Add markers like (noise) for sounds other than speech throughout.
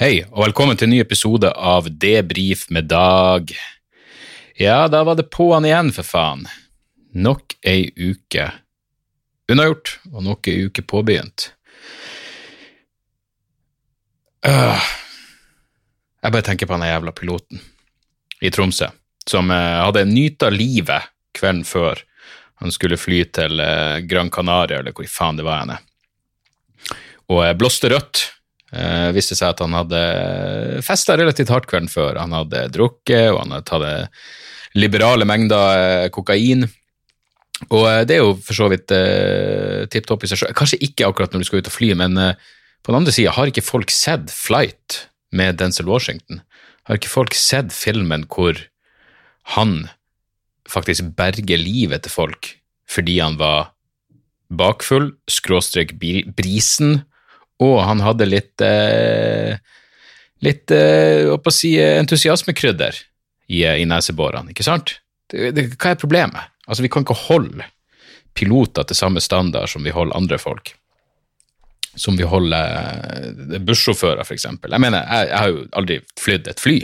Hei, og velkommen til en ny episode av Debrif med Dag. Ja, da var det på'n igjen, for faen. Nok ei uke unnagjort, og nok ei uke påbegynt. Uh, Jeg bare tenker på den jævla piloten i Tromsø, som uh, hadde nyta livet kvelden før han skulle fly til uh, Gran Canaria, eller hvor faen det var henne, og eh, blåste rødt. Eh, viste seg at han hadde festa relativt hardt kvelden før. Han hadde drukket, og han hadde tatt liberale mengder eh, kokain. Og eh, det er jo for så vidt uh, tipp topp i seg sjøl. Kanskje ikke akkurat når du skal ut og fly, men uh, på den andre sida, har ikke folk sett Flight med Denzel Washington? Har ikke folk sett filmen hvor han faktisk berger livet til folk fordi han var bakfull, skråstrek brisen, og han hadde litt eh, litt eh, å si, entusiasmekrydder i, i neseborene, ikke sant? Det, det, hva er problemet? Altså, vi kan ikke holde piloter til samme standard som vi holder andre folk. Som vi holder eh, bussjåfører, eksempel. Jeg mener, jeg, jeg har jo aldri flydd et fly,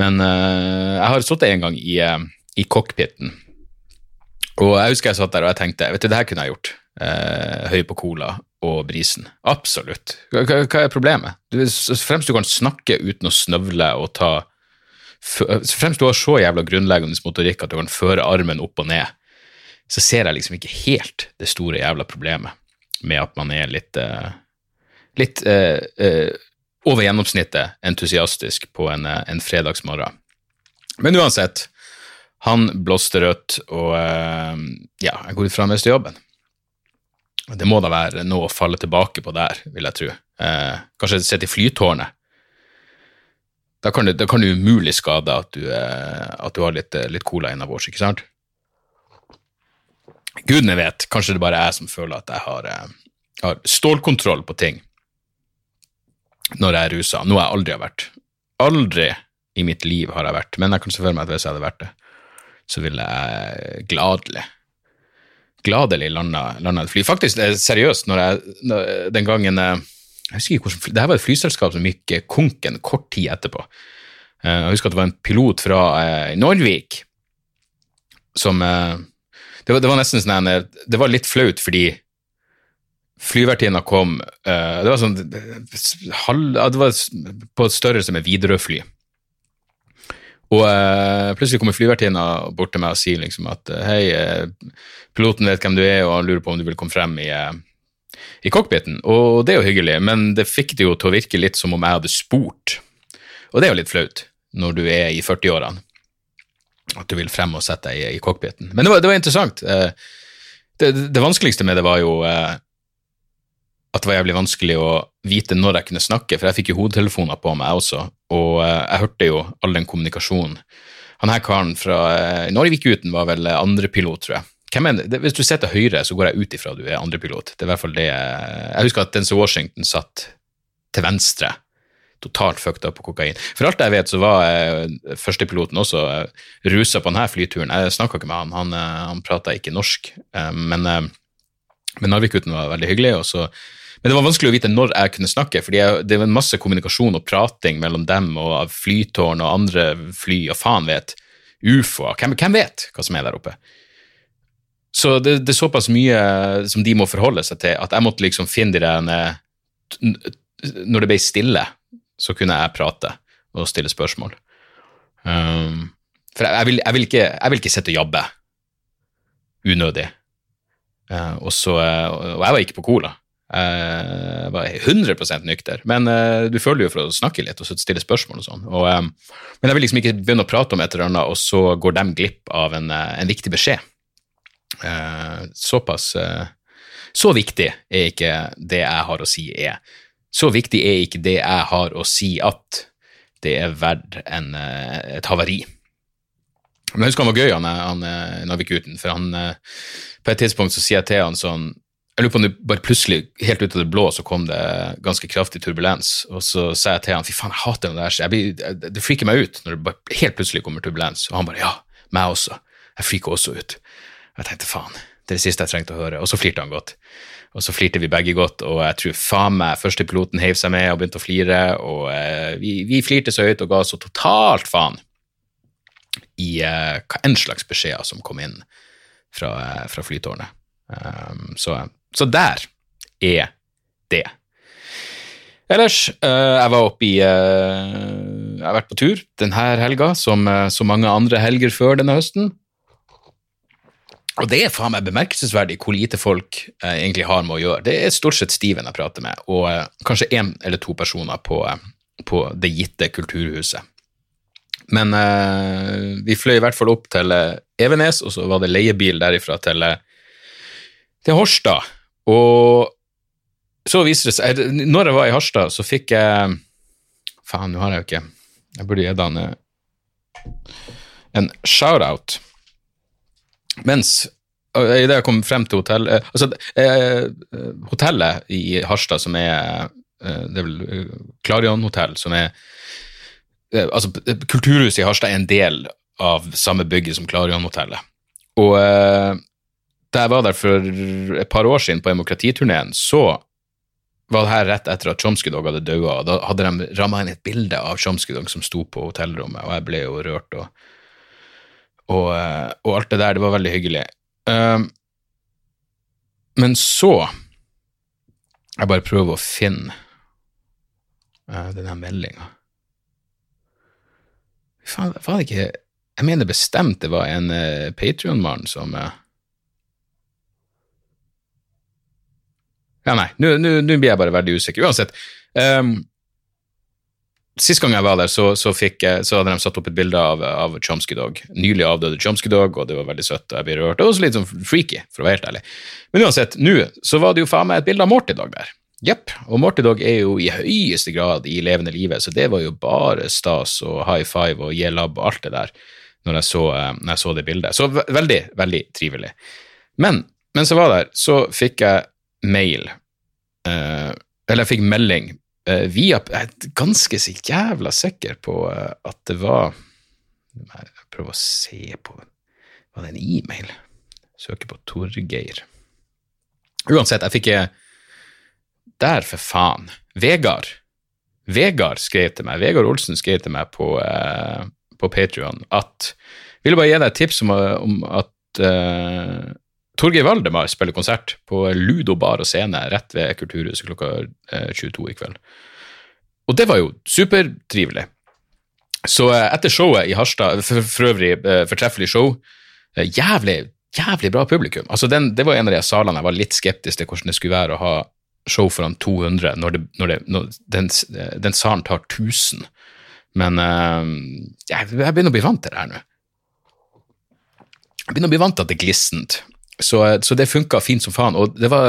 men eh, jeg har sittet en gang i, eh, i cockpiten, og jeg husker jeg satt der og jeg tenkte, vet du, det her kunne jeg gjort. Eh, høy på cola og brisen. Absolutt. Hva, hva er problemet? Du, fremst du kan snakke uten å snøvle og ta fremst du har så jævla grunnleggende motorikk at du kan føre armen opp og ned, så ser jeg liksom ikke helt det store jævla problemet med at man er litt eh, litt eh, eh, over gjennomsnittet entusiastisk på en, eh, en fredagsmorgen. Men uansett, han blåste rødt, og eh, ja, jeg går ut fra han mister jobben. Det må da være noe å falle tilbake på der, vil jeg tro. Eh, kanskje sett i flytårnet. Da kan det, da kan det umulig skade at du, eh, at du har litt, eh, litt cola innabords, ikke sant? Gudene vet, kanskje det bare er jeg som føler at jeg har, eh, har stålkontroll på ting når jeg er rusa, noe jeg aldri har vært. Aldri i mitt liv har jeg vært, men jeg kan se for meg at hvis jeg hadde vært det, så ville jeg gladelig gladelig landa, et fly. Faktisk, er seriøst, når jeg, den gangen eh, Jeg husker ikke hvordan det her var et flyselskap som gikk eh, konken kort tid etterpå. Eh, Jeg husker at det var en pilot fra Norvik som det, var, det var nesten sånn Det var litt flaut fordi flyvertinna kom Det var sånn halv, Det var på størrelse med Widerøe-fly. Og eh, plutselig kommer flyvertinna bort til meg og sier liksom at eh, hei, eh, piloten vet hvem du er, og han lurer på om du vil komme frem i, eh, i cockpiten. Og det er jo hyggelig, men det fikk det jo til å virke litt som om jeg hadde spurt. Og det er jo litt flaut når du er i 40-årene, at du vil frem og sette deg i, i cockpiten. Men det var, det var interessant. Eh, det, det vanskeligste med det var jo eh, at det var jævlig vanskelig å vite når jeg kunne snakke, for jeg fikk jo hodetelefoner på meg også, og eh, jeg hørte jo all den kommunikasjonen. Han her karen fra Norgevikuten var vel eh, andrepilot, tror jeg. Det? Hvis du sitter høyre, så går jeg ut ifra du er andrepilot. Det er i hvert fall det jeg Jeg husker at Denzil Washington satt til venstre, totalt fucked up på kokain. For alt jeg vet, så var eh, førstepiloten også eh, rusa på denne flyturen. Jeg snakka ikke med han, han, eh, han prata ikke norsk, eh, men, eh, men Narvik-gutten var veldig hyggelig. og så men det var vanskelig å vite når jeg kunne snakke, for det var masse kommunikasjon og prating mellom dem og flytårn og andre fly, og faen vet, ufoer, hvem, hvem vet hva som er der oppe? Så det, det er såpass mye som de må forholde seg til, at jeg måtte liksom finne de der Når det ble stille, så kunne jeg prate og stille spørsmål. Um, for jeg, jeg, vil, jeg, vil ikke, jeg vil ikke sitte og jobbe unødig. Uh, og, så, og jeg var ikke på cola. Jeg var 100 nykter, men eh, du føler jo for å snakke litt og stille spørsmål og sånn. Eh, men jeg vil liksom ikke begynne å prate om et eller annet, og så går de glipp av en, eh, en viktig beskjed. Såpass Så viktig er ikke det jeg har å si, er. så viktig er ikke det jeg har å si at det er verdt en, et havari. Men jeg husker han var gøy, han, han Navik-gutten, for han På et tidspunkt så sier jeg til han sånn Jeg lurer på om det bare plutselig, helt ut av det blå, så kom det ganske kraftig turbulens, og så sa jeg til han fy faen, jeg hater det der, jeg blir, det freaker meg ut når det bare helt plutselig kommer turbulens, og han bare ja, meg også, jeg freaker også ut. Jeg tenkte faen, det er det siste jeg trengte å høre, og så flirte han godt. Og så flirte vi begge godt, og jeg tror faen meg førstepiloten heiv seg med og begynte å flire, og eh, vi, vi, flirte så høyt og ga så totalt faen i eh, hva enn slags beskjeder som kom inn fra, eh, fra flytårnet. Um, så, så, der er det. Ellers, uh, jeg var oppe i uh, Jeg har vært på tur denne helga, som uh, så mange andre helger før denne høsten. Og det er faen meg bemerkelsesverdig hvor lite folk eh, egentlig har med å gjøre. Det er stort sett Steven jeg prater med, og eh, kanskje én eller to personer på, eh, på, det gitte kulturhuset. Men eh, vi fløy i hvert fall opp til eh, Evenes, og så var det leiebil derifra til, eh, til Horstad. Og så viser det seg Når jeg var i Harstad, så fikk jeg Faen, nå har jeg jo ikke Jeg burde gitt han en shout-out mens Idet jeg kom frem til hotell, eh, altså, eh, hotellet i Harstad, som er eh, Det er vel eh, Klarion hotell, som er eh, Altså, Kulturhuset i Harstad er en del av samme bygget som Klarion-hotellet. Og eh, da jeg var der for et par år siden på demokratiturneen, så var det her rett etter at Chomsky Dog hadde daua, da hadde de ramma inn et bilde av Chomsky Dog som sto på hotellrommet, og jeg ble jo rørt. og og, eh, og, alt det der. Det var veldig hyggelig. Um, men så Jeg bare prøver å finne uh, denne meldinga. Faen, var det ikke Jeg mener bestemt det var en uh, Patrion-mann som uh, Ja, nei, nå blir jeg bare veldig usikker. Uansett. Um, Sist gang jeg var der, så, så, fikk, så, hadde de satt opp et bilde av, av Chomsky Dog. Nylig avdøde Chomsky Dog, og det var veldig søtt, og jeg ble rørt. Det var også litt sånn freaky, for å være helt ærlig. Men uansett, nå så var det jo faen meg et bilde av Morty Dog der. Jepp. Og Morty Dog er jo i høyeste grad i levende livet, så det var jo bare stas og high five og gi lab og alt det der når jeg så, eh, når jeg så det bildet. Så veldig, veldig trivelig. Men mens jeg var der, så fikk jeg mail, eller jeg fikk melding uh, via Jeg er ganske så jævla sikker på uh, at det var Jeg prøver å se på Var det en e-mail? Søker på Torgeir. Uansett, jeg fikk Der, for faen. Vegard. Vegard skrev til meg, Vegard Olsen skrev til meg på, eh, på Patrion at Ville bare gi deg et tips om, om at uh, Torgeir Valdemar spiller konsert på Ludo bar og scene rett ved Kulturhuset klokka 22 eh, i kveld. Og det var jo supertrivelig. Så eh, etter showet i Harstad, for, for øvrig eh, fortreffelig show, jævlig, jævlig bra publikum. Altså den, Det var en av de salene jeg var litt skeptisk til hvordan det skulle være å ha show foran 200 når, det, når, det, når den, den, salen tar 1000. Men jeg, jeg begynner å bli vant til det her nå. Jeg begynner å bli vant til at det er glissent. Så, så, det funka fint som faen. Og det var,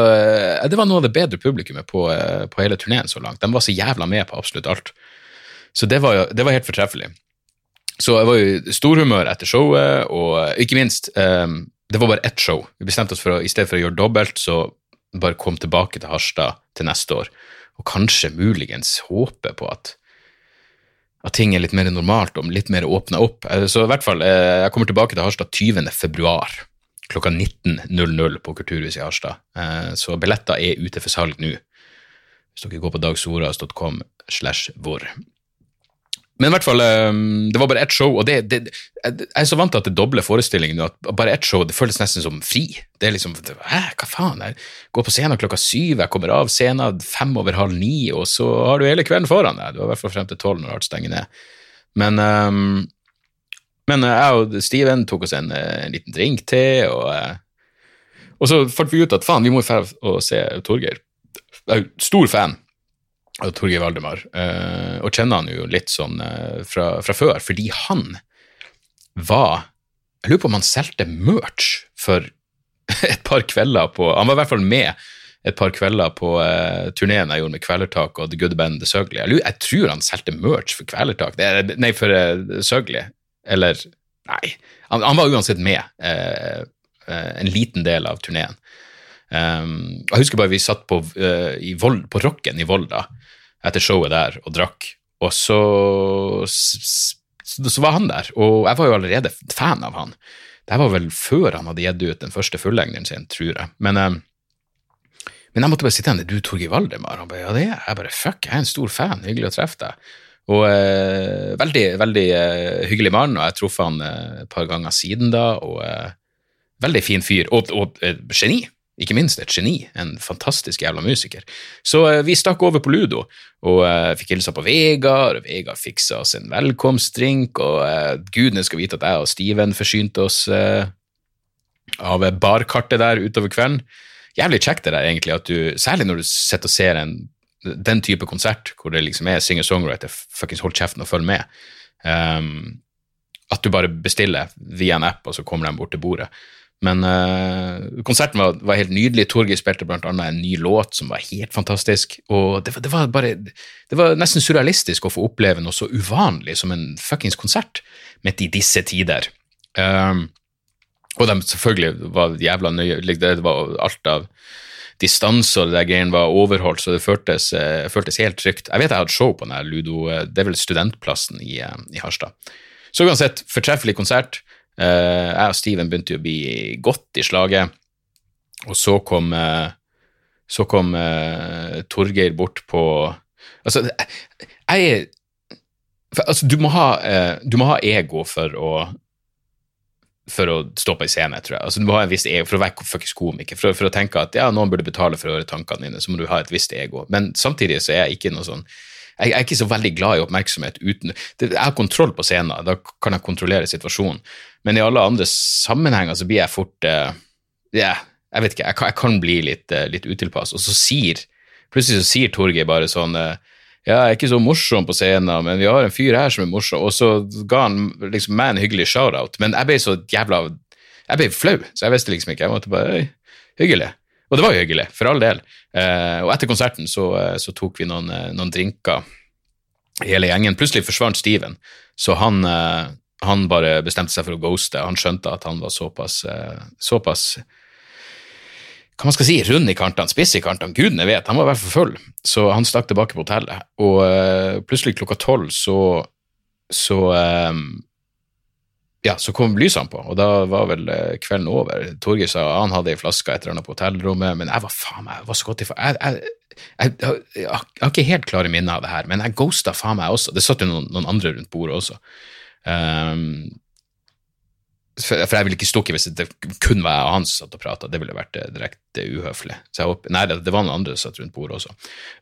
det var, noe av det bedre publikummet på, på hele turneen så langt. De var så jævla med på absolutt alt. Så det var, det var helt fortreffelig. Så jeg var jo storhumør etter showet, og ikke minst um, Det var bare ett show. Vi bestemte oss for å, i stedet for å gjøre dobbelt, så bare kom tilbake til Harstad til neste år. Og kanskje muligens håpe på at at ting er litt mer normalt og litt mer åpna opp. Så i hvert fall, eh, jeg kommer tilbake til Harstad 20. februar klokka 19.00 på Kulturhuset i Harstad. Eh, så billetter er ute for salg nå. Hvis dere går på dagsoras.com slash hvor. Men i hvert fall, eh, det var bare ett show, og det, det, jeg er så vant til at det dobler forestillingen at bare ett show det føles nesten som fri. Det er liksom Hæ, hva faen? Jeg går på scenen klokka syv, jeg kommer av scenen fem over halv ni, og så har du hele kvelden foran deg. Du har i hvert fall frem til tolv når alt stenger ned. Men um, men eh, jeg og Steven tok oss en, eh, en liten drink til, og, eh, og så fant vi ut at faen, vi må dra og se Torgeir. Jeg er jo stor fan av Torgeir Valdemar, og kjenner han jo litt sånn fra, fra før, fordi han var Jeg lurer på om han solgte merch for (laughs) et par kvelder på Han var i hvert fall med et par kvelder på uh, turneen jeg gjorde med Kvelertak og The Good Band The Søgli. Jeg, jeg tror han solgte merch for Kvelertak, er, nei, for uh, Søgli. Eller Nei, han, han var uansett med eh, eh, en liten del av turneen. Um, jeg husker bare vi satt på, uh, Vold, på Rocken i Volda etter showet der og drakk, og så, så var han der, og jeg var jo allerede fan av han. Det var vel før han hadde gitt ut den første fullengderen sin, tror jeg. Men, um, men jeg måtte bare sitte igjen, du Torgeir Valdemar? Han bare, ja det er jeg. Jeg bare, fuck, jeg er en stor fan, hyggelig å treffe deg. Og eh, veldig, veldig eh, hyggelig mann, og jeg har truffet han eh, et par ganger siden da, og eh, veldig fin fyr, og, og geni. Ikke minst et geni, en fantastisk jævla musiker. Så eh, vi stakk over på Ludo, og eh, fikk hilsa på Vegard, og Vegard fiksa oss en velkomstdrink, og gudene skal vite at jeg og Steven forsynte oss av barkartet der utover kvelden. Jævlig kjekt det der, egentlig, at du, særlig når du sitter og ser en, den type konsert hvor det liksom er singer-songwriter, fuckings hold kjeften og følg med. Um, at du bare bestiller via en app, og så kommer de bort til bordet. Men uh, konserten var, var helt nydelig. Torgeir spilte blant annet en ny låt som var helt fantastisk. Og det var, det var bare Det var nesten surrealistisk å få oppleve noe så uvanlig som en fuckings konsert midt i disse tider. Um, og de selvfølgelig var jævla nøye. Det var alt av distanse og det der greiene var overholdt, så det føltes, eh, føltes helt trygt. Jeg vet jeg hadde show på den her Ludo, eh, det er vel Studentplassen i, eh, i Harstad. Så uansett, fortreffelig konsert. Jeg og Steven begynte jo å bli godt i slaget, og så kom, så kom Torgeir bort på Altså, jeg er altså, du, må ha, du må ha ego for å for å stå på en scene, tror jeg. Altså, du må ha en viss ego for å være fuckings komiker. For, for å tenke at ja, noen burde betale for å høre tankene dine, så må du ha et visst ego. Men samtidig så er jeg ikke noe sånn jeg, er ikke så veldig glad i oppmerksomhet uten Jeg har kontroll på scenen, da kan jeg kontrollere situasjonen. Men i alle andre sammenhenger så blir jeg fort eh, yeah, jeg vet ikke, jeg kan, jeg kan bli litt, eh, litt utilpass. Og så sier plutselig så sier Torgeir bare sånn eh, ja, jeg er ikke så morsom på scenen, men vi har en fyr her som er morsom. Og så ga han liksom meg en hyggelig shout-out, men jeg ble så jævla Jeg ble flau, så jeg visste liksom ikke. Jeg måtte bare «Øy, Hyggelig. Og det var jo hyggelig, for all del. Eh, og etter konserten så, eh, så tok vi noen, eh, noen drinker, hele gjengen. Plutselig forsvant Steven, så han, eh, han bare bestemte seg for å ghoste. Han skjønte at han var såpass, såpass hva man skal si, rund i kantene, spiss i kantene, gudene vet, han var i hvert fall full. Så han stakk tilbake på hotellet, og uh, plutselig klokka tolv så, så eh, ja, så kom lysene på, og da var vel eh, kvelden over. Torgeir sa han hadde ei flaske et eller annet på hotellrommet, men jeg var faen meg, jeg var så godt i jeg, jeg, jeg, jeg har ikke helt klare minner av det her, men jeg ghosta faen meg også. Det satt jo noen, noen andre rundt bordet også. Um, for, jeg ville ikke stukket hvis det kun var jeg og han som satt og prata. Det ville vært eh, direkte uhøflig. Så jeg håper, nei, det, var noen andre som satt rundt bordet også.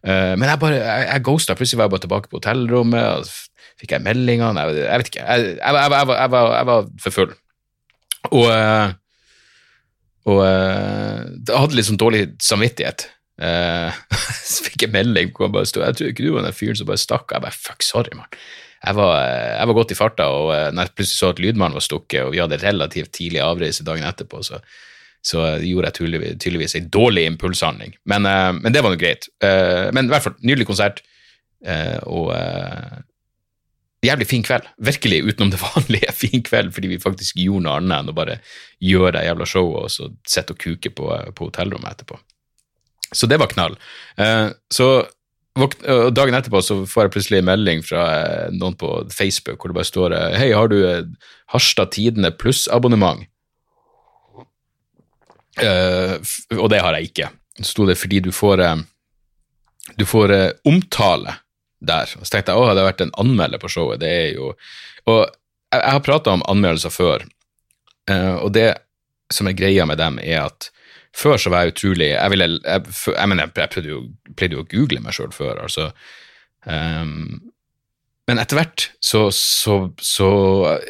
Uh, men jeg bare, jeg, jeg ghosta. Plutselig var jeg bare tilbake på hotellrommet, og fikk jeg meldinger. Jeg, vet ikke. Jeg, jeg, var- var, for full. Og, eh, og jeg hadde litt sånn dårlig samvittighet. Uh, (laughs) så fikk jeg melding hvor han bare sto Jeg tror ikke du var den fyren som bare stakk. Jeg bare fuck, sorry, mann. Jeg var, jeg var godt i farta, og eh, når jeg plutselig så at lydmannen var stukket, og vi hadde relativt tidlig avreise dagen etterpå, så, så gjorde jeg tydeligvis, tydeligvis en dårlig impulshandling. Men, eh, men det var nå greit. Eh, men i hvert fall, nydelig konsert, eh, og eh, jævlig fin kveld. Virkelig utenom det (laughs) vanlige fin kveld, fordi vi faktisk gjorde noe annet enn å bare gjøre det jævla showet og så sitte og kuke på, på hotellrommet etterpå. Så det var knall. Eh, så dagen etterpå så får jeg plutselig en melding fra eh, noen på Facebook hvor det bare står eh, Hei, har du eh, Harstad Tidende pluss-abonnement? Eh, og det har jeg ikke. Så sto det fordi du får eh, du får eh, omtale der. Og så tenkte jeg å, hadde jeg vært en anmelder på showet, det er jo Og jeg, jeg har prata om anmeldelser før, uh, og det som er greia med dem, er at før så var jeg utrolig Jeg, ville, jeg, jeg, mener, jeg pleide, jo, pleide jo å google meg sjøl før, altså. Um, men etter hvert så, så, så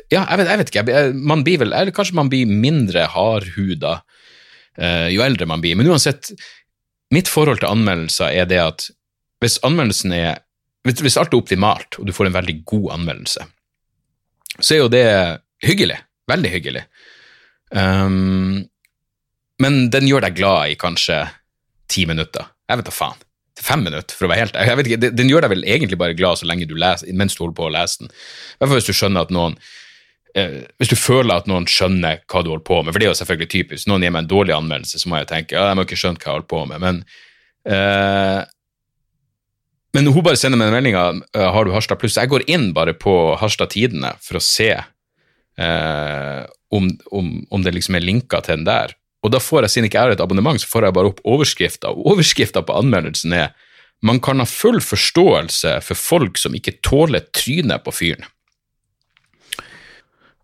Ja, jeg vet, jeg vet ikke. Man blir vel Eller kanskje man blir mindre hardhuda uh, jo eldre man blir. Men uansett, mitt forhold til anmeldelser er det at hvis anmeldelsen er hvis, hvis alt er optimalt, og du får en veldig god anmeldelse, så er jo det hyggelig. Veldig hyggelig. Um, men den gjør deg glad i kanskje ti minutter. Jeg vet da faen. Fem minutter, for å være helt jeg vet ikke, den- Den gjør deg vel egentlig bare glad så lenge du leser, mens du holder på å lese den. I hvert fall hvis du skjønner at noen eh, Hvis du føler at noen skjønner hva du holder på med, for det er jo selvfølgelig typisk. Noen gir meg en dårlig anmeldelse, så må jeg tenke ja, de har ikke skjønt hva jeg holder på med. Men uh, men hun bare sender meg en melding av eh, har du Harstad Pluss. Jeg går inn bare på Harstad Tidende for å se uh, om, om, om det liksom er linker til den der. Og da får jeg, siden ikke jeg har et abonnement, så får jeg bare opp overskrifter. Og overskrifta på anmeldelsen er man kan ha full forståelse for folk som ikke tåler trynet på fyren.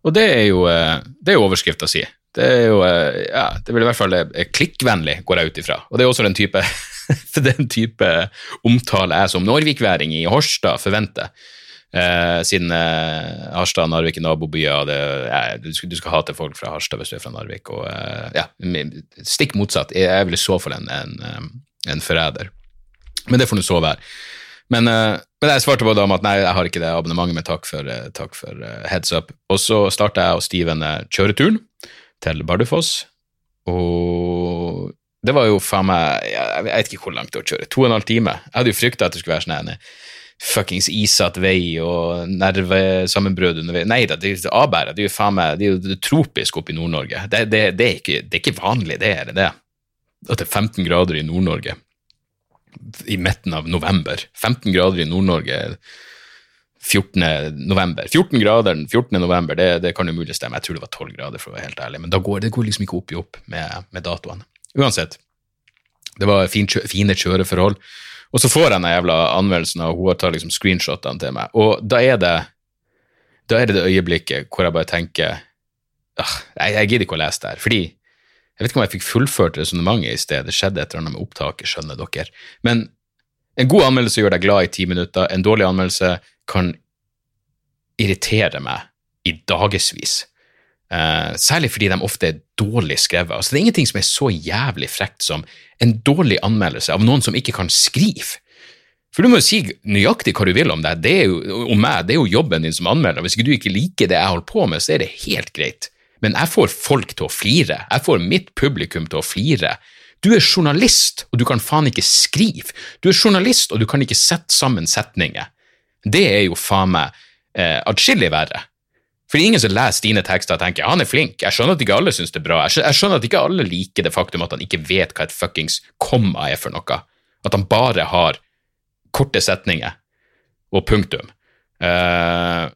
Og det er jo, eh, det er jo overskrifta si. Det er jo, eh, ja, det vil i hvert fall er klikkvennlig, går jeg ut ifra. Og det er også den type, (laughs) den type omtale jeg som Norvikværing i Horstad forventer. Eh, siden eh, Harstad og Narvik er nabobyer, ja, du, du skal hate folk fra Harstad hvis du er fra Narvik. Og, eh, ja, stikk motsatt. Jeg vel i så fall en, en, eh, en forræder. Men det får nå så være. Men, eh, men jeg svarte på det om at nei, jeg har ikke det abonnementet, men takk for, eh, takk for eh, heads up. Og så starta jeg og Steven eh, kjøreturen til Bardufoss, og det var jo faen meg Jeg jeg vet ikke hvor langt det var å kjøre. To og en halv time. Jeg hadde jo frykta at det skulle være sånn fuckings isete vei og nervesammenbrudd underveis. Nei da, det jo. Det er jo faen meg det er jo tropisk oppe i Nord-Norge. Det, det, det, er ikke, det er ikke vanlig, det er det. At det er 15 grader i Nord-Norge i midten av november. 15 grader i Nord-Norge 14. november. 14 grader den 14. november, det, det kan jo mulig stemme. Jeg tror det var 12 grader, for å være helt ærlig. Men da går, det går liksom ikke opp i opp med, med datoene. Uansett. Det var fin, fine kjøreforhold. Og så får jeg den jævla anmeldelsen, og hun tar liksom screenshotene til meg. Og da er det da er det det øyeblikket hvor jeg bare tenker jeg, jeg gidder ikke å lese det her. Fordi jeg vet ikke om jeg fikk fullført resonnementet i sted. Det skjedde et eller annet med opptaket, skjønner dere. Men en god anmeldelse gjør deg glad i ti minutter. En dårlig anmeldelse kan irritere meg i dagevis. Eh, særlig fordi de ofte er dårlig skrevet. Altså, det er ingenting som er så jævlig frekt som en dårlig anmeldelse av noen som ikke kan skrive. For du må jo si nøyaktig hva du vil om deg, Det er jo, om meg, det er jo jobben din som anmelder. Hvis ikke du ikke liker det jeg holder på med, så er det helt greit. Men jeg får folk til å flire. Jeg får mitt publikum til å flire. Du er journalist, og du kan faen ikke skrive. Du er journalist, og du kan ikke sette sammen setninger. Det er jo faen meg eh, atskillig verre. For det er ingen som leser dine tekster og tenker han er flink, jeg skjønner at ikke alle syns det er bra, jeg skjønner, at ikke alle liker det faktum at han ikke vet hva et fuckings komma er for noe, at han bare har korte setninger og punktum. Uh,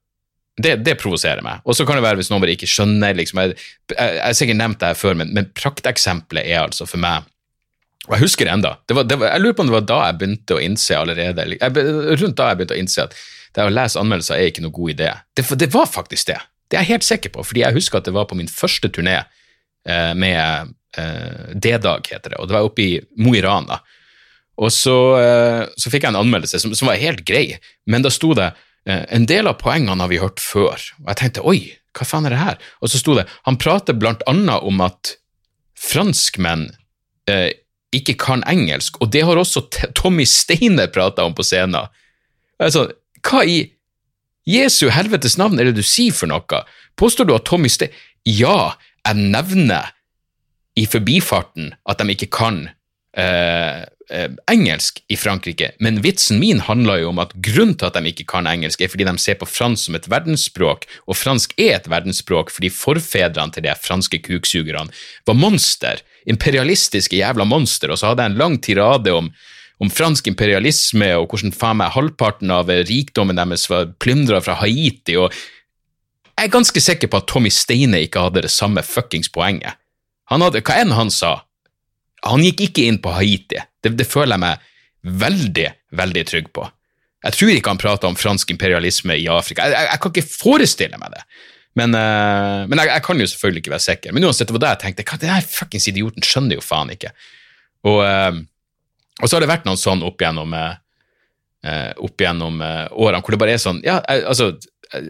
det, det provoserer meg. Og så kan det være hvis noen bare ikke skjønner liksom, Jeg, har sikkert nevnt det her før, men, men prakteksempelet er altså for meg og jeg husker det var, jeg lurer på om det var da jeg begynte å innse allerede jeg, Rundt da jeg begynte å innse at det å lese anmeldelser er ikke noe god idé. Det, det var faktisk det. Det er jeg helt sikker på, fordi jeg husker at det var på min første turné eh, med eh, D-dag, heter det, og det var oppe i Mo i Rana. Og så, eh, så fikk jeg en anmeldelse som, som var helt grei, men da sto det eh, en del av poengene har vi hørt før. Og jeg tenkte oi, hva faen er det her? Og så sto det han prater blant annet om at franskmenn eh, ikke kan engelsk, og det har også Tommy Steiner prata om på scenen. Altså, hva i Jesu helvetes navn er det du sier for noe? Påstår du at Tommy Steiner Ja, jeg nevner i forbifarten at de ikke kan eh, eh, engelsk i Frankrike, men vitsen min handler jo om at grunnen til at de ikke kan engelsk, er fordi de ser på fransk som et verdensspråk, og fransk er et verdensspråk fordi forfedrene til de franske kuksugerne var monster, imperialistiske jævla monster, og så hadde jeg en lang tirade om om fransk imperialisme og hvordan faen meg halvparten av rikdommen deres var plyndra fra Haiti, og jeg er ganske sikker på at Tommy Steine ikke hadde det samme fuckings poenget. Han hadde, hva enn han sa, han gikk ikke inn på Haiti. Det, det føler jeg meg veldig, veldig trygg på. Jeg tror ikke han prata om fransk imperialisme i Afrika. Jeg, jeg, jeg kan ikke forestille meg det. Men, eh, men jeg, jeg kan jo selvfølgelig ikke være sikker. Men uansett, det var det jeg tenkte. Hva, her fuckings idioten skjønner jo faen ikke. Og, eh, og så har det vært noen sånn opp gjennom, eh, eh, opp gjennom eh, årene hvor det bare er sånn Ja, altså eh,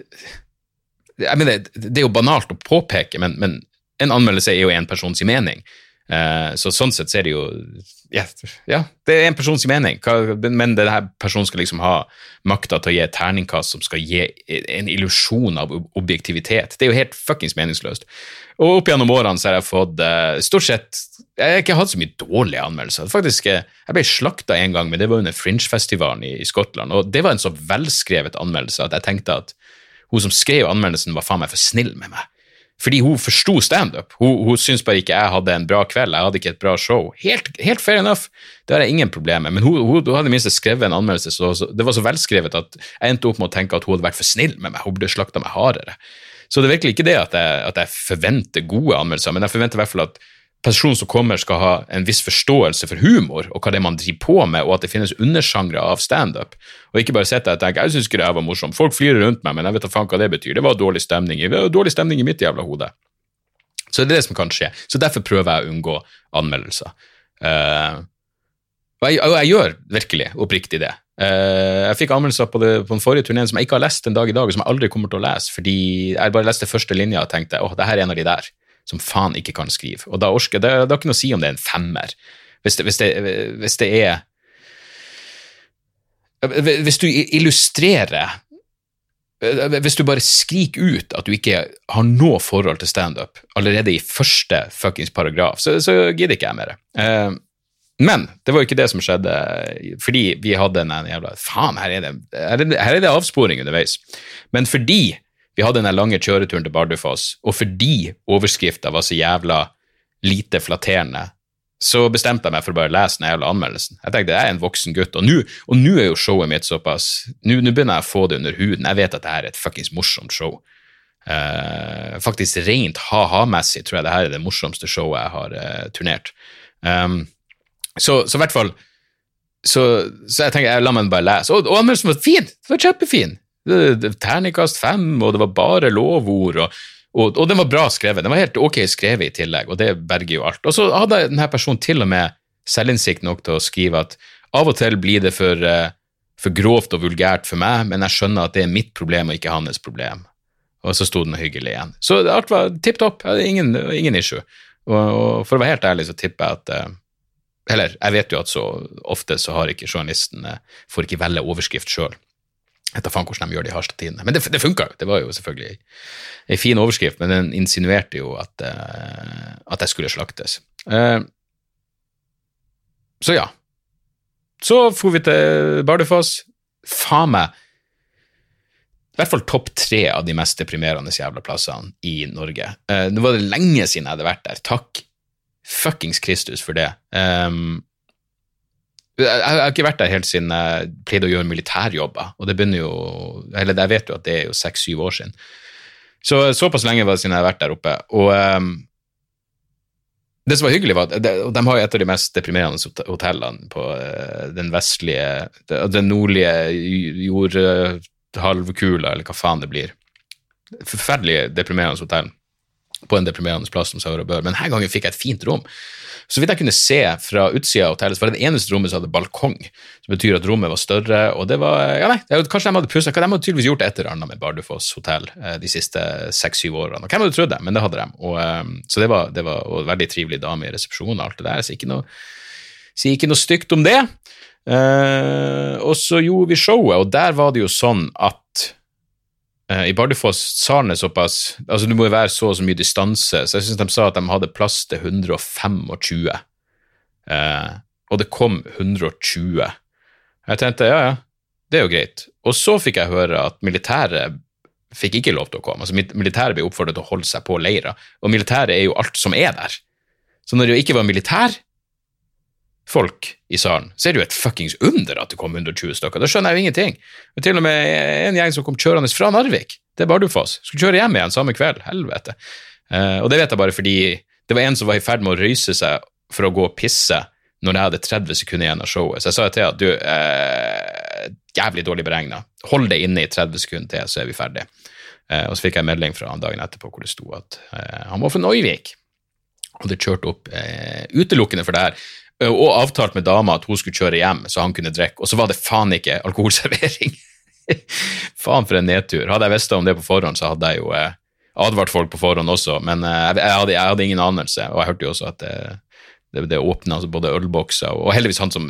jeg mener, Det er jo banalt å påpeke, men, men en anmeldelse er jo en persons mening. Eh, så sånn sett så er det jo ja, ja, det er en persons mening, men denne personen skal liksom ha makta til å gi et terningkast som skal gi en illusjon av objektivitet. Det er jo helt fuckings meningsløst. Og opp gjennom årene så har jeg fått eh, stort sett Jeg har ikke hatt så mye dårlige anmeldelser. Faktisk, eh, Jeg ble slakta en gang, men det var under Fringe-festivalen i, i Skottland. Og det var en så velskrevet anmeldelse at jeg tenkte at hun som skrev anmeldelsen, var faen meg for snill med meg. Fordi hun forsto standup. Hun, hun syntes bare ikke jeg hadde en bra kveld, jeg hadde ikke et bra show. Helt, helt fair enough, det har jeg ingen problemer med. Men hun, hun, hun hadde minst skrevet en anmeldelse, så, så det var så velskrevet at jeg endte opp med å tenke at hun hadde vært for snill med meg. Hun burde slakta meg hardere. Så det er virkelig ikke det at jeg, at jeg forventer gode anmeldelser, men jeg forventer i hvert fall at personen som kommer, skal ha en viss forståelse for humor og hva det er man driver på med, og at det finnes undersjangre av standup. Og ikke bare sitte og tenke jeg syns ikke det var morsomt, folk flirer rundt meg, men jeg vet da faen hva det betyr. Det var dårlig stemning, det var dårlig stemning i mitt jævla hode. Så det er det som kan skje. Så derfor prøver jeg å unngå anmeldelser. Uh, og jeg, og jeg gjør virkelig oppriktig det. Uh, jeg fikk anmeldelser på, det, på den forrige turneen som jeg ikke har lest en dag i dag, og som jeg aldri kommer til å lese, fordi jeg bare leste første linja og tenkte åh, det her er en av de der som faen ikke kan skrive. Og da orker det, har ikke noe å si om det er en femmer. Hvis det, hvis det, hvis det er Hvis du illustrerer hvis du bare skriker ut at du ikke har noe forhold til standup allerede i første fuckings paragraf, så, så gidder ikke jeg mer. Eh, men det var jo ikke det som skjedde, fordi vi hadde en, jævla Faen, er, her, er det, her er det avsporing underveis. Men fordi vi hadde den lange kjøreturen til Bardufoss, og fordi overskrifta var så jævla lite flatterende, så bestemte jeg meg for å bare lese den jævla anmeldelsen. Jeg tenkte jeg er en voksen gutt, og nå er jo showet mitt såpass Nå begynner jeg å få det under huden. Jeg vet at det her er et fuckings morsomt show. Uh, faktisk rent ha-ha-messig tror jeg det her er det morsomste showet jeg har uh, turnert. Um, så, i hvert fall så, så jeg tenker, jeg la meg bare lese. Og, og anmeldelsen var fin! Det var kjempefin! Terningkast fem, og det var bare lovord. Og, og, og den var bra skrevet. Den var helt ok skrevet i tillegg, og det berger jo alt. Og så hadde denne personen til og med selvinnsikt nok til å skrive at av og til blir det for, eh, for grovt og vulgært for meg, men jeg skjønner at det er mitt problem og ikke hans problem. Og så sto den hyggelig igjen. Så alt var tipp topp. Ingen, ingen issue. Og, og for å være helt ærlig så tipper jeg at eh, Eller jeg vet jo at så ofte så har ikke journalisten eh, får ikke velge overskrift sjøl. Jeg vet da faen hvordan de gjør det i Harstad Tidende. Men det, det funka jo. Det var jo selvfølgelig ei fin overskrift, men den insinuerte jo at, uh, at jeg skulle slaktes. Uh, så ja. Så for vi til Bardufoss. Faen meg i hvert fall topp tre av de mest deprimerende jævla plassene i Norge. Uh, nå var det lenge siden jeg hadde vært der. Takk fuckings Kristus for det. Um, jeg, har ikke vært der helt siden jeg pleide å gjøre militærjobber, og det begynner jo Eller jeg vet jo at det er jo seks-syv år siden. Så såpass lenge var det siden jeg har vært der oppe. Og um, det som var hyggelig, var at de, de har jo et av de mest deprimerende hotellene på eh, den vestlige Den nordlige jordhalvkula, eller hva faen det blir. Forferdelig deprimerende hotell på en deprimerende plass som seg og bør. Men denne gangen fikk jeg et fint rom. Så vidt jeg kunne se fra utsida av hotellet, så var det det eneste rommet som hadde balkong. Som betyr at rommet var større, og det var Ja, nei, det kanskje de hadde pussa De hadde tydeligvis gjort et eller annet med Bardufoss hotell eh, de siste seks-syv årene. Og hvem hadde trodd det? Men det hadde de. Og, eh, så det var, det var og veldig trivelig dame i resepsjonen og alt det der, så ikke noe, sier ikke noe stygt om det. Uh, og så gjorde vi showet, og der var det jo sånn at I Bardufoss sa han det såpass altså Det må jo være så og så mye distanse, så jeg syns de sa at de hadde plass til 125. Eh, og det kom 120. Jeg tenkte ja, ja, det er jo greit. Og så fikk jeg høre at militæret fikk ikke lov til å komme. Altså Militæret ble oppfordret til å holde seg på leira, og militæret er jo alt som er der. Så når det jo ikke var militærfolk i salen, så er det jo et fuckings under at det kom 120 stykker. Da skjønner jeg jo ingenting. Og til og med en gjeng som kom kjørende fra Narvik, det er Bardufoss, skulle kjøre hjem igjen samme kveld. Helvete. Uh, og det vet jeg bare fordi det var en som var i ferd med å røyse seg for å gå og pisse når jeg hadde 30 sekunder igjen av showet. Så jeg sa til at du, uh, jævlig dårlig beregna. Hold deg inne i 30 sekunder til, så er vi ferdig. Uh, og så fikk jeg en melding fra han dagen etterpå hvor det sto at eh, han var fra Noivik. Og det kjørte opp utelukkende for det her. Eh, Og avtalt med dama at hun skulle kjøre hjem, så han kunne drikke. Og så var det faen ikke alkoholservering. (laughs) faen for en nedtur. Hadde jeg visst om det på forhånd, så hadde jeg jo eh, advart folk på forhånd også, men eh, jeg, hadde, jeg hadde ingen anelse, og jeg hørte jo også at eh, Det, det åpna altså både ølbokser, og, heldigvis han som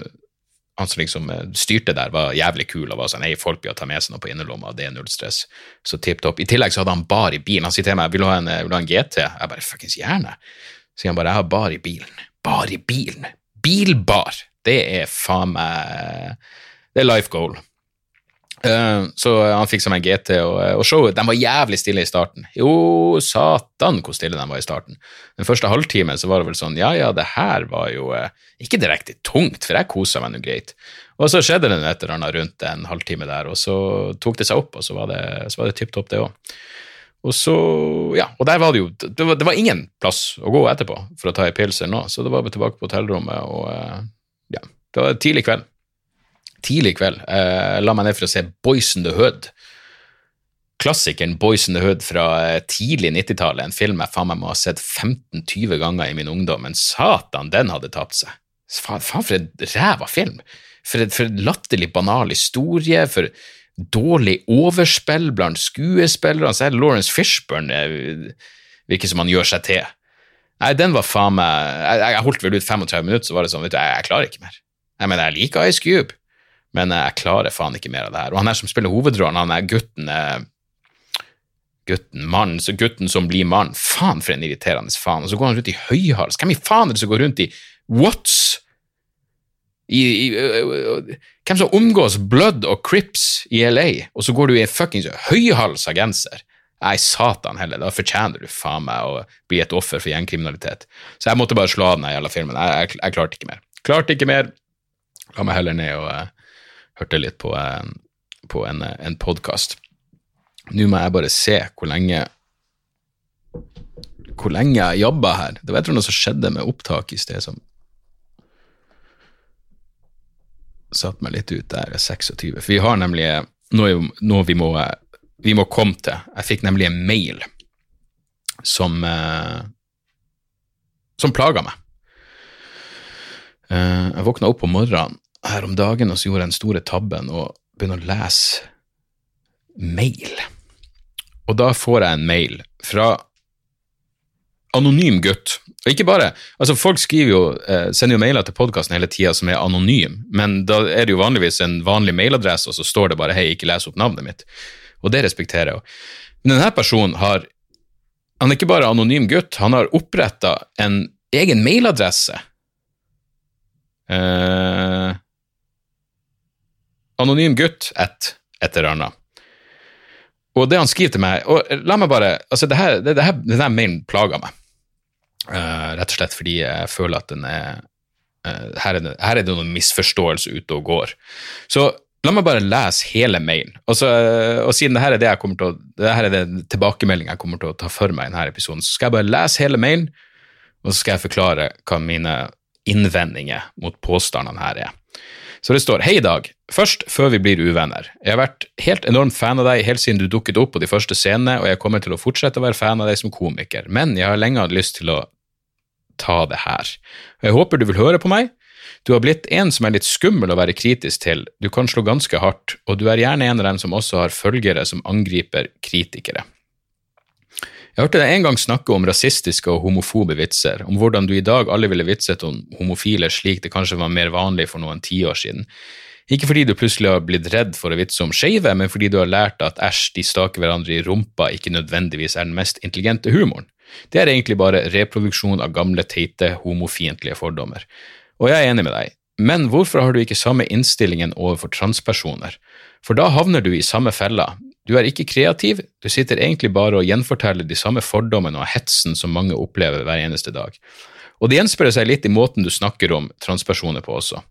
han som liksom eh, styrte der, var jævlig kul og var sånn Hei, folk vil ta med seg noe på innerlomma, det er null stress. Så tipp topp. I tillegg så hadde han bar i bilen. Han sier til meg vil du ha en, vil du ha en GT. Jeg bare fuckings gjerne. Så sier han bare jeg har bar i bilen. Bar i bilen. Bilbar. Det er faen meg Det er life goal. Uh, så han fikk seg en GT, og, og showet de var jævlig stille i starten. Jo, satan hvor stille de var i starten. Den første halvtimen så var det vel sånn ja ja, det her var jo uh, ikke direkte tungt, for jeg kosa meg nå greit. Og så skjedde det et eller annet rundt en halvtime der, og så tok det seg opp, og så var det, så var det tipp topp, det òg. Og så, ja, og der var det jo det var, det var, ingen plass å gå etterpå for å ta ei pils eller noe, så da var vi tilbake på hotellrommet, og uh, ja, det var tidlig kveld tidlig kveld. Eh, la meg ned for å se Boys in the Hood. Klassikeren Boys in the Hood fra eh, tidlig 90-tallet, en film jeg faen meg må ha sett 15-20 ganger i min ungdom, men satan, den hadde tapt seg. Faen, faen for en ræva film! For en latterlig banal historie, for dårlig overspill blant skuespillerne. Er det Lawrence Fishburne eh, virker som han gjør seg til. Nei, den var faen meg Jeg, jeg holdt vel ut 35 minutter, så var det sånn, vet du, jeg, jeg klarer ikke mer. Jeg mener, jeg liker Ice Cube, men jeg klarer faen ikke mer av det her. Og han her som spiller hovedrollen, han er gutten eh, Gutten, mannen, så gutten som blir mann. Faen, for en irriterende faen. Og så går han rundt i høyhals. Hvem i faen er det som går rundt i What's? I, i, hvem som omgås Blood og Crips i LA, og så går du i en fuckings høyhalsa genser? Nei, satan heller, da fortjener du faen meg å bli et offer for gjengkriminalitet. Så jeg måtte bare slå av den jævla filmen. Jeg, jeg, jeg, klarte ikke mer. Klarte ikke mer. La meg heller ned og hørte litt på, en, på en, en podkast. Nå må jeg bare se hvor lenge hvor lenge jeg jobba her. Det var noe som skjedde med opptak i sted som satte meg litt ut der, 26. For vi har nemlig noe, noe vi, må, vi må komme til. Jeg fikk nemlig en mail som eh, som plaga meg. Eh, jeg våkna opp på morgenen her om dagen og så gjorde jeg den store tabben og begynner å lese mail. Og da får jeg en mail fra anonym gutt. Og ikke bare, altså Folk skriver jo, eh, sender jo mailer til podkasten hele tida som er anonym, men da er det jo vanligvis en vanlig mailadresse, og så står det bare 'hei, ikke les opp navnet mitt'. Og det respekterer jeg jo. Men denne personen har Han er ikke bare anonym gutt, han har oppretta en egen mailadresse. Eh, anonym gutt, et, et eller annet. Og det han skriver til meg og La meg bare altså det her, det, det her, Denne mailen plager meg, uh, rett og slett fordi jeg føler at den er uh, her, er det, her er det noen misforståelse ute og går. Så la meg bare lese hele mailen. Og, så, uh, og siden det her er det jeg kommer til å, det her er det tilbakemeldingen jeg kommer til å ta for meg i denne episoden, så skal jeg bare lese hele mailen, og så skal jeg forklare hva mine innvendinger mot påstandene her er. Så det står Hei, Dag. Først, før vi blir uvenner. Jeg har vært helt enormt fan av deg helt siden du dukket opp på de første scenene, og jeg kommer til å fortsette å være fan av deg som komiker, men jeg har lenge hatt lyst til å ta det her. Jeg håper du vil høre på meg. Du har blitt en som er litt skummel å være kritisk til, du kan slå ganske hardt, og du er gjerne en av dem som også har følgere som angriper kritikere. Jeg hørte deg en gang snakke om rasistiske og homofobe vitser, om hvordan du i dag alle ville vitset om homofile slik det kanskje var mer vanlig for noen tiår siden. Ikke fordi du plutselig har blitt redd for å vitse om skeive, men fordi du har lært at æsj, de staker hverandre i rumpa ikke nødvendigvis er den mest intelligente humoren. Det er egentlig bare reproduksjon av gamle, teite, homofiendtlige fordommer. Og jeg er enig med deg, men hvorfor har du ikke samme innstillingen overfor transpersoner? For da havner du i samme fella, du er ikke kreativ, du sitter egentlig bare og gjenforteller de samme fordommene og hetsen som mange opplever hver eneste dag. Og det gjenspeiler seg litt i måten du snakker om transpersoner på også.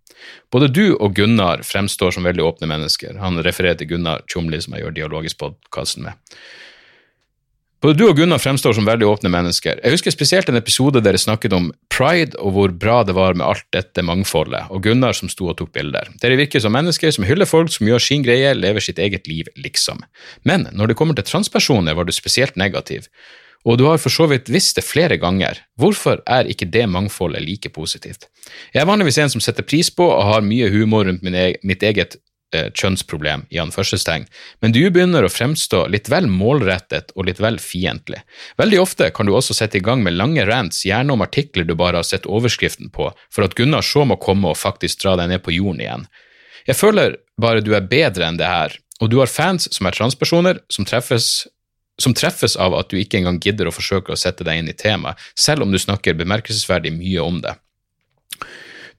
Både du og Gunnar fremstår som veldig åpne mennesker. Han refererer til Gunnar Tjomli, som jeg gjør Dialogisk-podkasten med. Både du og Gunnar fremstår som veldig åpne mennesker. Jeg husker spesielt en episode der dere snakket om pride og hvor bra det var med alt dette mangfoldet, og Gunnar som sto og tok bilder. Dere virker som mennesker som hyller folk som gjør sin greie, lever sitt eget liv, liksom. Men når det kommer til transpersoner, var du spesielt negativ. Og du har for så vidt visst det flere ganger. Hvorfor er ikke det mangfoldet like positivt? Jeg er vanligvis en som setter pris på og har mye humor rundt e mitt eget eh, kjønnsproblem, i anførselstegn, men du begynner å fremstå litt vel målrettet og litt vel fiendtlig. Veldig ofte kan du også sette i gang med lange rants, gjerne om artikler du bare har sett overskriften på, for at Gunnar så må komme og faktisk dra deg ned på jorden igjen. Jeg føler bare du er bedre enn det her, og du har fans som er transpersoner, som treffes som treffes av at du ikke engang gidder å forsøke å sette deg inn i temaet, selv om du snakker bemerkelsesverdig mye om det.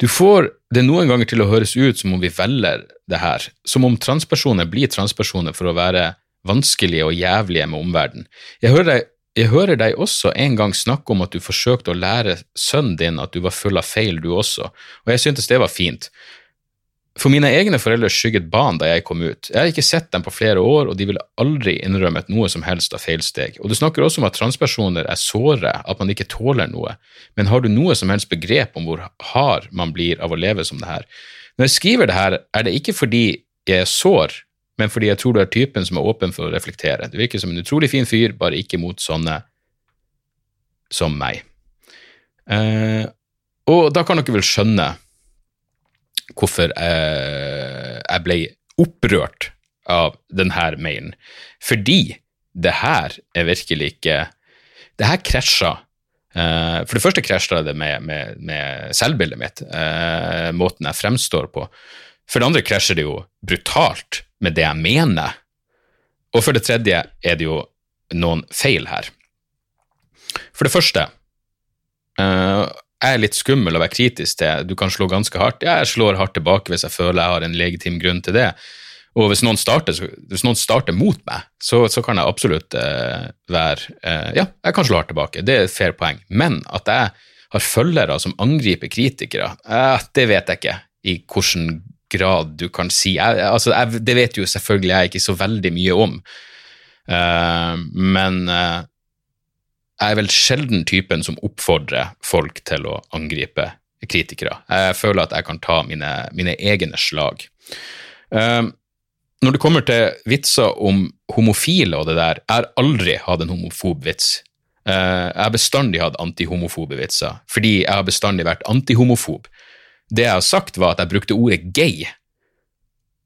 Du får det noen ganger til å høres ut som om vi velger det her, som om transpersoner blir transpersoner for å være vanskelige og jævlige med omverdenen. Jeg jeg hører deg også en gang snakke om at du forsøkte å lære sønnen din at du var full av feil, du også, og jeg syntes det var fint. For mine egne foreldre skygget banen da jeg kom ut. Jeg har ikke sett dem på flere år, og de ville aldri innrømmet noe som helst av feilsteg. Og du snakker også om at transpersoner er såre, at man ikke tåler noe, men har du noe som helst begrep om hvor hard man blir av å leve som det her? Når jeg skriver det her, er det ikke fordi jeg er sår, men fordi jeg tror du er typen som er åpen for å reflektere. Du virker som en utrolig fin fyr, bare ikke mot sånne som meg. Eh, og da kan dere vel skjønne hvorfor jeg, jeg ble opprørt av denne mailen. Fordi det her er virkelig ikke Det her krasja. Uh, for det første krasja det med, med, med selvbildet mitt, uh, måten jeg fremstår på. For det andre krasjer det jo brutalt med det jeg mener. Og for det tredje er det jo noen feil her. For det første jeg er litt skummel å være kritisk til. Du kan slå ganske hardt. Ja, jeg slår hardt tilbake hvis jeg føler jeg har en legitim grunn til det. Og hvis noen starter, hvis noen starter mot meg, så, så kan jeg absolutt uh, være uh, Ja, jeg kan slå hardt tilbake, det er et fair poeng. Men at jeg har følgere som angriper kritikere, uh, det vet jeg ikke i hvilken grad du kan si. Jeg, altså, jeg, det vet jo selvfølgelig jeg ikke så veldig mye om, men jeg er vel sjelden typen som oppfordrer folk til å angripe kritikere. Jeg føler at jeg kan ta mine, mine egne slag. Uh, når det kommer til vitser om homofile og det der, jeg har aldri hatt en homofob vits. Uh, jeg har bestandig hatt antihomofobe vitser, fordi jeg har bestandig vært antihomofob. Det jeg har sagt, var at jeg brukte ordet gay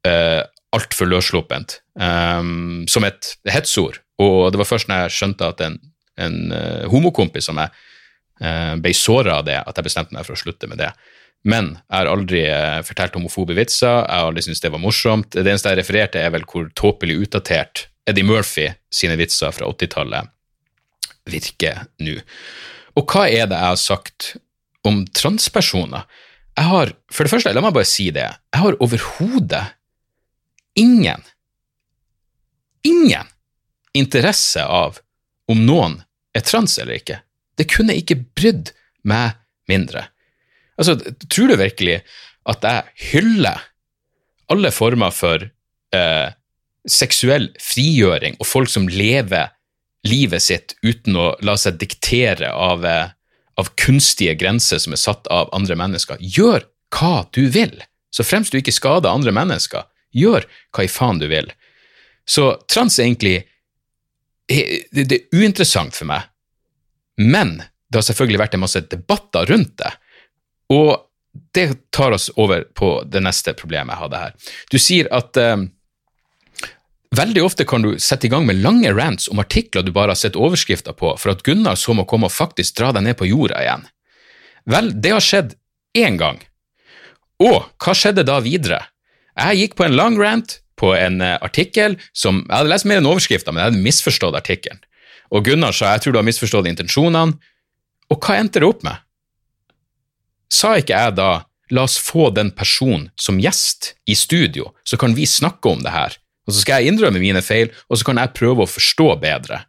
uh, altfor løssluppent, um, som et hetsord. Og det var først når jeg skjønte at en en uh, homokompis som jeg uh, ble såra av det, at jeg bestemte meg for å slutte med det. Men jeg har aldri uh, fortalt homofobe vitser, jeg har aldri syntes det var morsomt. Det eneste jeg refererte, er vel hvor tåpelig utdatert Eddie Murphy sine vitser fra 80-tallet virker nå. Og hva er det jeg har sagt om transpersoner? Jeg har, For det første, la meg bare si det, jeg har overhodet ingen, ingen interesse av om noen er trans eller ikke. Det kunne ikke brydd meg mindre. Altså, tror du virkelig at jeg hyller alle former for eh, seksuell frigjøring og folk som lever livet sitt uten å la seg diktere av, eh, av kunstige grenser som er satt av andre mennesker? Gjør hva du vil, så fremst du ikke skader andre mennesker. Gjør hva i faen du vil. Så trans er egentlig det, det er uinteressant for meg. Men det har selvfølgelig vært en masse debatter rundt det. Og det tar oss over på det neste problemet jeg hadde her. Du sier at eh, veldig ofte kan du sette i gang med lange rants om artikler du bare har sett overskrifter på, for at Gunnar så må komme og faktisk dra deg ned på jorda igjen. Vel, det har skjedd én gang. Og hva skjedde da videre? Jeg gikk på en lang rant på en eh, artikkel som Jeg hadde lest mer enn overskrifta, men jeg hadde misforstått artikkelen. Og Gunnar sa jeg tror du har misforstått intensjonene. Og hva endte det opp med? Sa ikke jeg da la oss få den personen som gjest i studio, så kan vi snakke om det her. Og så skal jeg innrømme mine feil, og så kan jeg prøve å forstå bedre.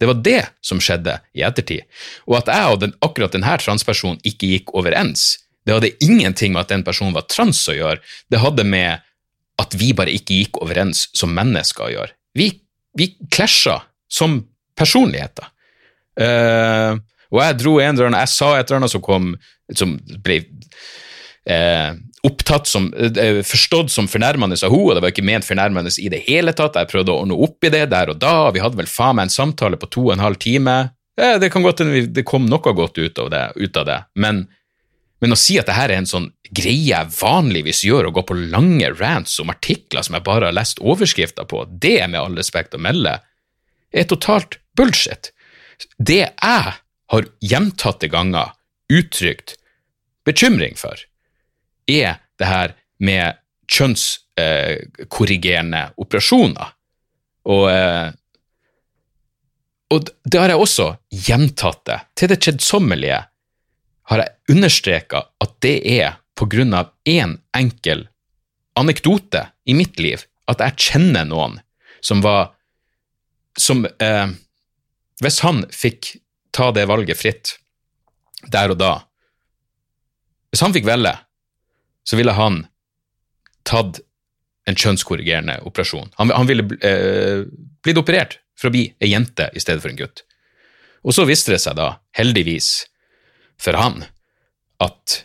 Det var det som skjedde i ettertid. Og at jeg og den, akkurat denne transpersonen ikke gikk overens, det hadde ingenting med at den personen var trans å gjøre, det hadde med at vi bare ikke gikk overens som mennesker gjør. Vi, vi klasja som personligheter. Uh, og jeg dro en eller annen, jeg sa et eller annet som kom som ble uh, opptatt som, uh, forstått som fornærmende av henne, og det var ikke ment fornærmende i det hele tatt. Jeg prøvde å ordne opp i det der og da, vi hadde vel faen meg en samtale på to og en halv time. det kan godt hende det kom noe godt ut det, ut av det. men Men å si at det her er en sånn greie jeg vanligvis gjør, å gå på lange rants om artikler som jeg bare har lest overskrifter på, det er med all respekt å melde, er totalt bullshit. Det jeg har gjentatte ganger uttrykt bekymring for, er det her med kjønnskorrigerende operasjoner. Og, eh, og det har jeg også gjentatt det. Til det kjedsommelige har jeg understreka at det er på grunn av én enkel anekdote i mitt liv at jeg kjenner noen som var Som eh, Hvis han fikk ta det valget fritt der og da Hvis han fikk velge, så ville han tatt en kjønnskorrigerende operasjon. Han, han ville eh, blitt operert for å bli ei jente i stedet for en gutt. Og så viste det seg da, heldigvis for han, at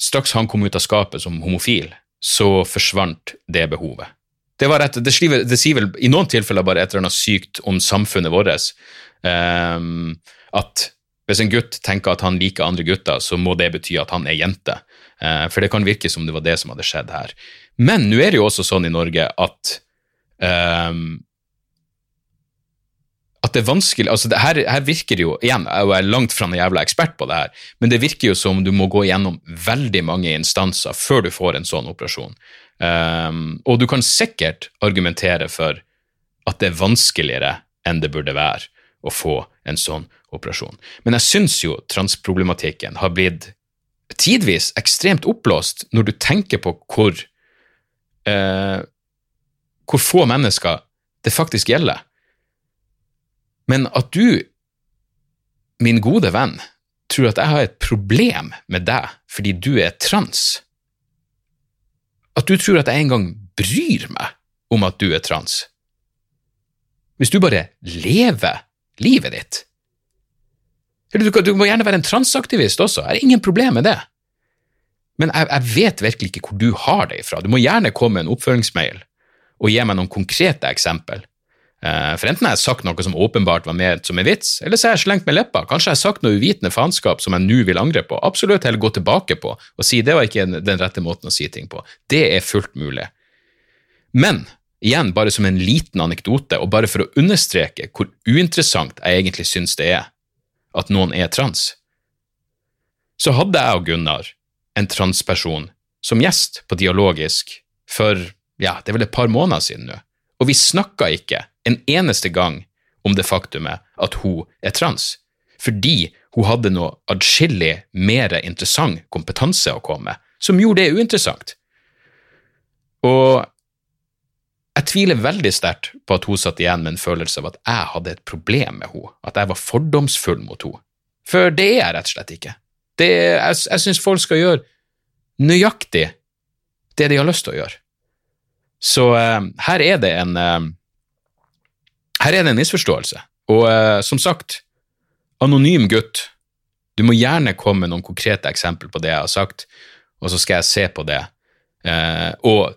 straks han kom ut av skapet som homofil, så forsvant det behovet. Det, var rett, det, skriver, det sier vel i noen tilfeller bare et eller annet sykt om samfunnet vårt. Um, at hvis en gutt tenker at han liker andre gutter, så må det bety at han er jente. Uh, for det kan virke som det var det som hadde skjedd her. Men nå er det jo også sånn i Norge at um, at det er vanskelig altså det, her, her, virker det jo igjen, Jeg er langt fra en jævla ekspert på det her, men det virker jo som du må gå gjennom veldig mange instanser før du får en sånn operasjon. Um, og du kan sikkert argumentere for at det er vanskeligere enn det burde være å få en sånn operasjon. Men jeg syns jo transproblematikken har blitt tidvis ekstremt oppblåst når du tenker på hvor uh, hvor få mennesker det faktisk gjelder. Men at du, min gode venn, tror at jeg har et problem med deg fordi du er trans, at du tror at jeg engang bryr meg om at du er trans, hvis du bare lever livet ditt Eller du, du må gjerne være en transaktivist også, jeg har ingen problem med det. Men jeg, jeg, vet virkelig ikke hvor du har det ifra. Du må gjerne komme med en oppføringsmail og gi meg noen konkrete eksempel. Uh, for enten har jeg sagt noe som åpenbart var ment som en vits, eller så har jeg slengt med leppa. Kanskje jeg har sagt noe uvitende faenskap som jeg nå vil angre på. Absolutt heller gå tilbake på og si det var ikke den rette måten å si ting på. Det er fullt mulig. Men igjen, bare som en liten anekdote, og bare for å understreke hvor uinteressant jeg egentlig syns det er at noen er trans, så hadde jeg og Gunnar en transperson som gjest på Dialogisk for ja, det er vel et par måneder siden nå, og vi snakka ikke en eneste gang om det faktumet at hun er trans, fordi hun hadde noe adskillig mer interessant kompetanse å komme med, som gjorde det uinteressant. Og jeg tviler veldig sterkt på at hun satt igjen med en følelse av at jeg hadde et problem med henne, at jeg var fordomsfull mot henne. For det er jeg rett og slett ikke. Det, jeg jeg syns folk skal gjøre nøyaktig det de har lyst til å gjøre. Så uh, her er det en uh, her er det en misforståelse. Og uh, som sagt, anonym gutt, du må gjerne komme med noen konkrete eksempler på det jeg har sagt, og så skal jeg se på det. og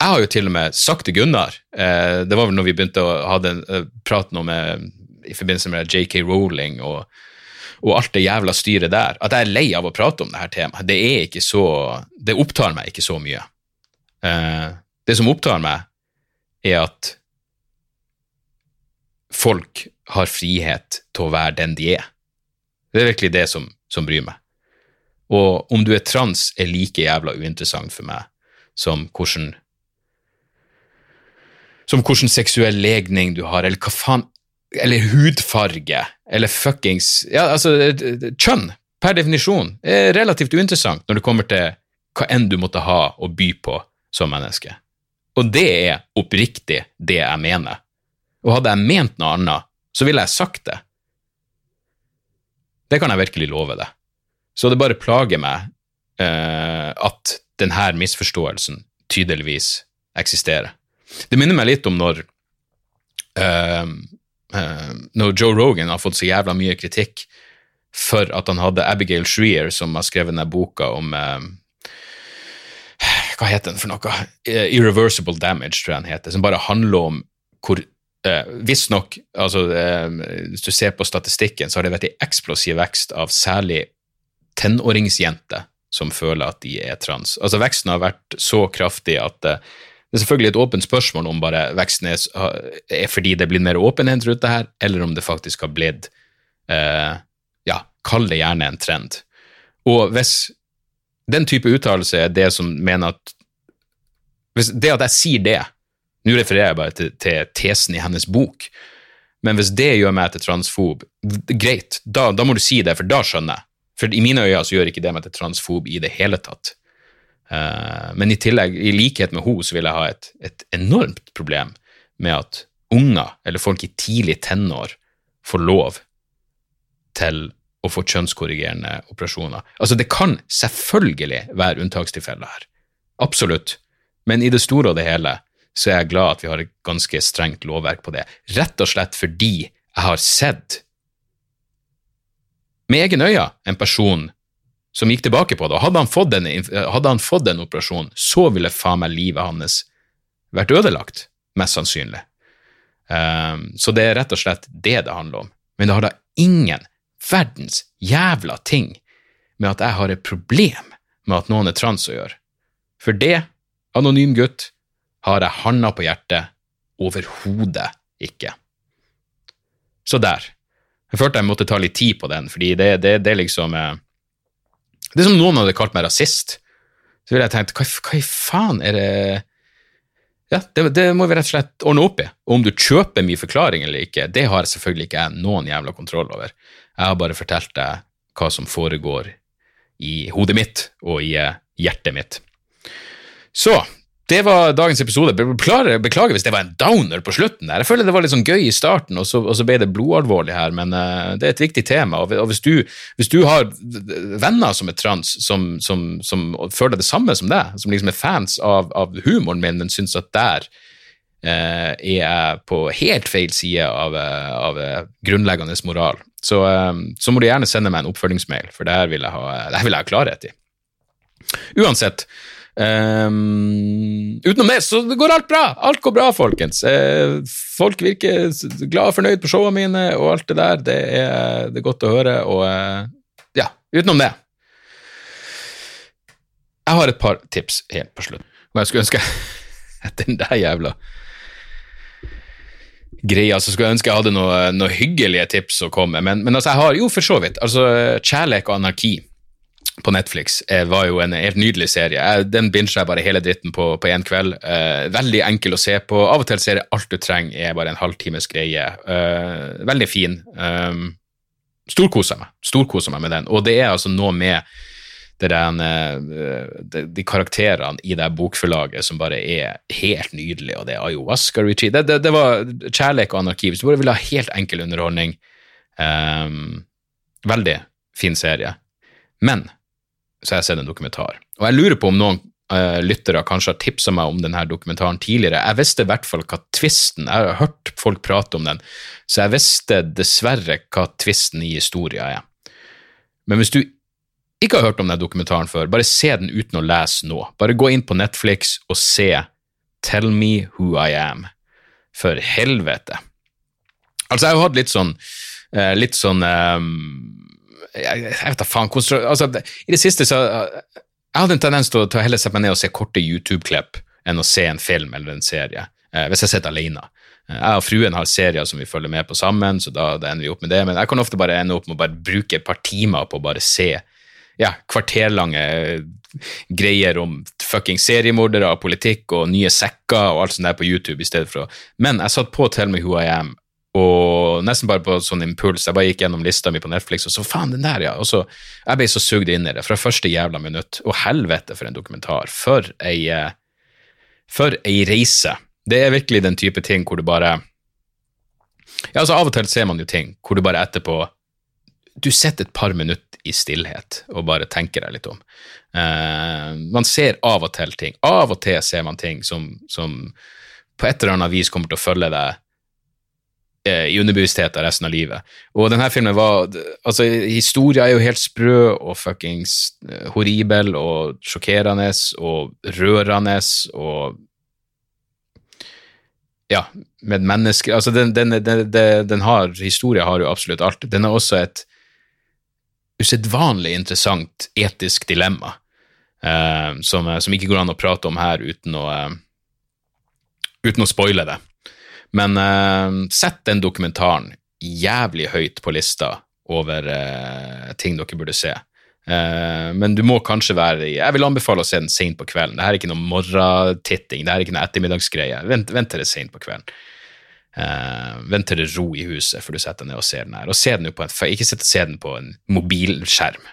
jeg har jo til og med sagt til Gunnar, det var vel når vi begynte å ha den praten om i forbindelse med JK Rowling og og alt det jævla styret der, at jeg er lei av å prate om dette temaet. Det er ikke så Det opptar meg ikke så mye. Det som opptar meg, er at folk har frihet til å være den de er. Det er virkelig det som, som bryr meg. Og om du er trans, er like jævla uinteressant for meg som hvordan som hvordan seksuell legning du har, eller hva faen eller hudfarge, eller fuckings Ja, altså, kjønn, per definisjon, er relativt uinteressant når det kommer til hva enn du måtte ha å by på som menneske. Og det er oppriktig det jeg mener. Og hadde jeg ment noe annet, så ville jeg sagt det. Det kan jeg virkelig love deg. Så det bare plager meg eh, at denne misforståelsen tydeligvis eksisterer. Det minner meg litt om når eh, eh, når Joe Rogan har fått så jævla mye kritikk for at han hadde Abigail Shreer, som har skrevet denne boka om uh, Hva heter den for noe? Uh, Irreversible Damage, tror jeg den heter, som bare handler om hvor eh, Visstnok, altså, uh, hvis du ser på statistikken, så har det vært en eksplosiv vekst av særlig tenåringsjenter som føler at de er trans. Altså Veksten har vært så kraftig at eh, det er selvfølgelig et åpent spørsmål om bare veksten er, er fordi det blir mer åpenhet rundt det her, eller om det faktisk har blitt eh, Ja, kall det gjerne en trend. Og hvis den type uttalelse er det som mener at hvis Det at jeg sier det Nå refererer jeg bare til, til tesen i hennes bok, men hvis det gjør meg til transfob, greit, da, da, må du si det, for da skjønner jeg. For i mine øyne så gjør ikke det meg til transfob i det hele tatt. Uh, men i tillegg, i likhet med henne, så vil jeg ha et, et, enormt problem med at unger, eller folk i tidlig tenår, får lov til å få kjønnskorrigerende operasjoner. Altså, det kan selvfølgelig være unntakstilfeller her. Absolutt. Men i det store og det hele så er jeg glad at vi har et ganske strengt lovverk på det. Rett og slett fordi jeg har sett med egne øyne en person som gikk tilbake på det. Hadde han fått den, hadde han fått den operasjonen, så ville faen meg livet hans vært ødelagt. Mest sannsynlig. Um, så det er rett og slett det det handler om. Men det har da ingen verdens jævla ting med at jeg har et problem med at noen er trans å gjøre. For det, anonym gutt, har jeg handa på hjertet overhodet ikke. Så der. Jeg følte jeg måtte ta litt tid på den, fordi det, det liksom eh, Det er som noen hadde kalt meg rasist. Så ville jeg tenkt, hva, hva i faen er det Ja, det, det, må vi rett og slett ordne opp i. Og om du kjøper min forklaring eller ikke, det har selvfølgelig ikke jeg noen jævla kontroll over. Jeg har bare fortalt deg hva som foregår i hodet mitt og i eh, hjertet mitt. Så det var dagens episode. Beklager, beklager, hvis det var en downer på slutten. der. Jeg føler det var litt sånn gøy i starten, og så, og så ble det blodalvorlig her, men uh, det er et viktig tema. Og, hvis, du, hvis, du, har venner som er trans, som, som, som, føler det samme som deg, som liksom er fans av, av humoren min, men syns at der uh, er jeg på helt feil side av, av grunnleggende moral, så, så, må du gjerne sende meg en oppfølgingsmail, for det her vil jeg ha, vil jeg ha klarhet i. Uansett. Um, utenom det så går alt bra. Alt går bra, folkens. Uh, folk virker glad og fornøyd på showene mine og alt det der. Det er, det er godt å høre. Og ja, utenom det Jeg har et par tips helt på slutt. Og jeg skulle ønske (laughs) den der jævla greia, så skulle jeg ønske jeg hadde noen noe hyggelige tips å komme med. Men, men altså, jeg har jo for så vidt. Altså, Kjærlighet og anarki på Netflix eh, var jo en helt nydelig serie. Den binger jeg bare hele dritten på på én kveld. Eh, veldig enkel å se på. Av og til ser jeg alt du trenger er bare en halvtimes greie. Eh, veldig fin. Eh, Storkoser meg. Storkoser meg med den. Og det er altså noe med det eh, de, de, karakterene i det bokforlaget som bare er helt nydelige, og det er ayahuasca retreat. Det, det, det, var kjærlighet og anarki. Hvis bare ville ha helt enkel underholdning um, Veldig fin serie. Men så har jeg sett en dokumentar. Og jeg lurer på om noen uh, lyttere kanskje har tipsa meg om denne dokumentaren tidligere. Jeg visste i hvert fall hva tvisten Jeg har hørt folk prate om den, så jeg visste dessverre hva tvisten i historia er. Men hvis du ikke har hørt om denne dokumentaren før, bare se den uten å lese nå. Bare gå inn på Netflix og se Tell Me Who I Am. For helvete. Altså, jeg har hatt litt sånn, uh, litt sånn um, jeg, jeg vet da faen altså, I det siste så Jeg hadde en tendens til å, til å sette meg ned og se korte YouTube-klipp enn å se en film eller en serie, eh, hvis jeg sitter alene. Eh, jeg og fruen har serier som vi følger med på sammen, så da, da, ender vi opp med det. Men jeg kan ofte bare ende opp med å bruke et par timer på å bare se ja, kvarterlange greier om fucking seriemordere og politikk og nye sekker og alt sånt der på YouTube i stedet for å Men jeg satt på Tell Me Who I Am og nesten bare på sånn impuls. Jeg bare gikk gjennom lista mi på Netflix og så faen, den der, ja. Og så, Jeg ble så sugd inn i det fra første jævla minutt. Og helvete for en dokumentar. For ei, eh, for ei reise. Det er virkelig den type ting hvor du bare Ja, altså Av og til ser man jo ting hvor du bare etterpå Du sitter et par minutter i stillhet og bare tenker deg litt om. Uh, man ser av og til ting. Av og til ser man ting som, som på et eller annet vis kommer til å følge deg uh, i underbevisstheten resten av livet. Og denne filmen var Altså, historia er jo helt sprø og fuckings eh, horribel og sjokkerende og rørende og Ja, med mennesker Altså, den, den, den, den har Historia har jo absolutt alt. Den er også et usedvanlig interessant etisk dilemma eh, som, som, ikke går an å prate om her uten å, eh, uten å spoile det. Men eh, sett den dokumentaren jævlig høyt på lista over eh, ting dere burde se. Eh, men du må kanskje være i Jeg vil anbefale å se den sent på kvelden. Dette er ikke noe morgentitting, det er ikke noe ettermiddagsgreie. Vent, vent til det er sent på kvelden. Uh, vent til det ro i huset før du setter deg ned og ser den her. Og se den jo på en, Ikke sitt og den på en mobilskjerm.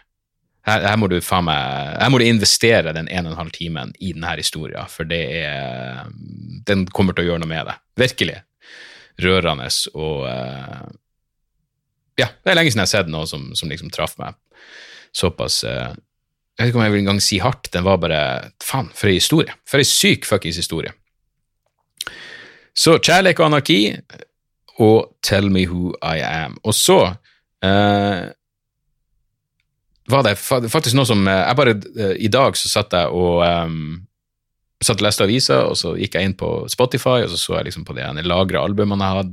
Her, her, må du faen meg, her må du investere den en og en halv timen i denne historien, for det er Den kommer til å gjøre noe med det. Virkelig rørende og uh, Ja, det er lenge siden jeg har sett noe som, som liksom traff meg såpass uh, Jeg vet ikke om jeg vil engang si hardt, den var bare Faen, for ei historie. For ei syk fuckings historie. Så Kjærlighet og anarki og Tell Me Who I Am. Og så eh, var det faktisk noe som Jeg bare I dag så satt jeg og um, satt og leste aviser, og så gikk jeg inn på Spotify og så så jeg liksom på de lagra albumene jeg